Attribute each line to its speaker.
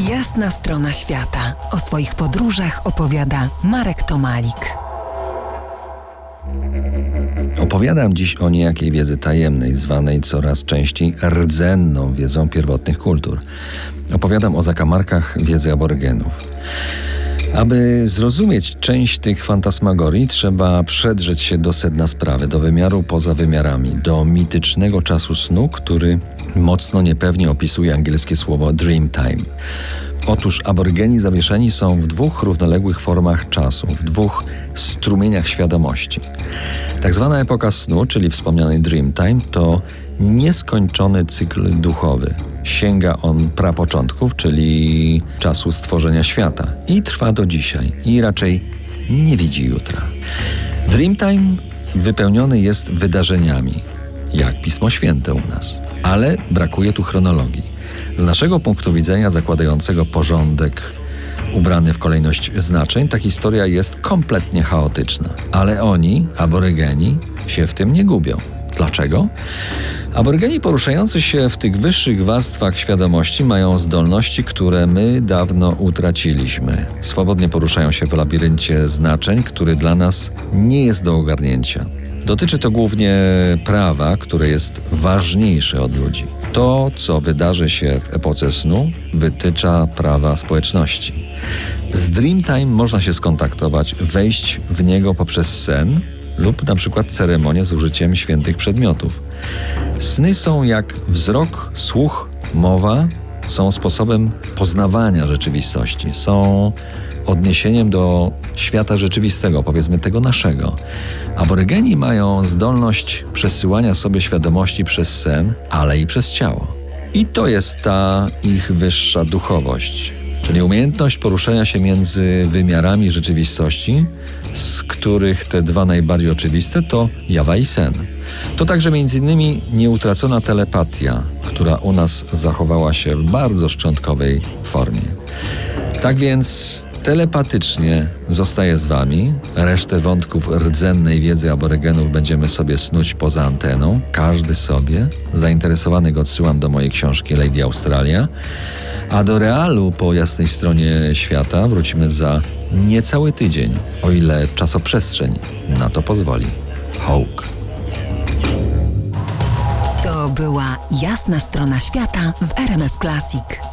Speaker 1: Jasna strona świata. O swoich podróżach opowiada Marek Tomalik.
Speaker 2: Opowiadam dziś o niejakiej wiedzy tajemnej, zwanej coraz częściej rdzenną wiedzą pierwotnych kultur. Opowiadam o zakamarkach wiedzy aborygenów. Aby zrozumieć część tych fantasmagorii, trzeba przedrzeć się do sedna sprawy, do wymiaru poza wymiarami, do mitycznego czasu snu, który mocno niepewnie opisuje angielskie słowo dreamtime. Otóż aborygeni zawieszeni są w dwóch równoległych formach czasu, w dwóch strumieniach świadomości. Tak zwana epoka snu, czyli wspomniany dreamtime, to nieskończony cykl duchowy. Sięga on prapoczątków, czyli czasu stworzenia świata i trwa do dzisiaj i raczej nie widzi jutra. Dreamtime wypełniony jest wydarzeniami, jak Pismo Święte u nas, ale brakuje tu chronologii. Z naszego punktu widzenia, zakładającego porządek ubrany w kolejność znaczeń, ta historia jest kompletnie chaotyczna. Ale oni, aborygeni, się w tym nie gubią. Dlaczego? Aborygeni poruszający się w tych wyższych warstwach świadomości mają zdolności, które my dawno utraciliśmy. Swobodnie poruszają się w labiryncie znaczeń, który dla nas nie jest do ogarnięcia. Dotyczy to głównie prawa, które jest ważniejsze od ludzi. To, co wydarzy się w epoce snu, wytycza prawa społeczności. Z Dreamtime można się skontaktować, wejść w niego poprzez sen lub na przykład ceremonię z użyciem świętych przedmiotów. Sny są jak wzrok, słuch, mowa, są sposobem poznawania rzeczywistości, są odniesieniem do świata rzeczywistego, powiedzmy tego naszego. Aborygeni mają zdolność przesyłania sobie świadomości przez sen, ale i przez ciało. I to jest ta ich wyższa duchowość, czyli umiejętność poruszania się między wymiarami rzeczywistości, z których te dwa najbardziej oczywiste to jawa i sen. To także m.in. nieutracona telepatia, która u nas zachowała się w bardzo szczątkowej formie. Tak więc telepatycznie zostaję z Wami. Resztę wątków rdzennej wiedzy aborygenów będziemy sobie snuć poza anteną, każdy sobie. Zainteresowanych odsyłam do mojej książki Lady Australia. A do realu po jasnej stronie świata wrócimy za niecały tydzień, o ile czasoprzestrzeń na to pozwoli. Hawk.
Speaker 1: To była jasna strona świata w RMF Classic.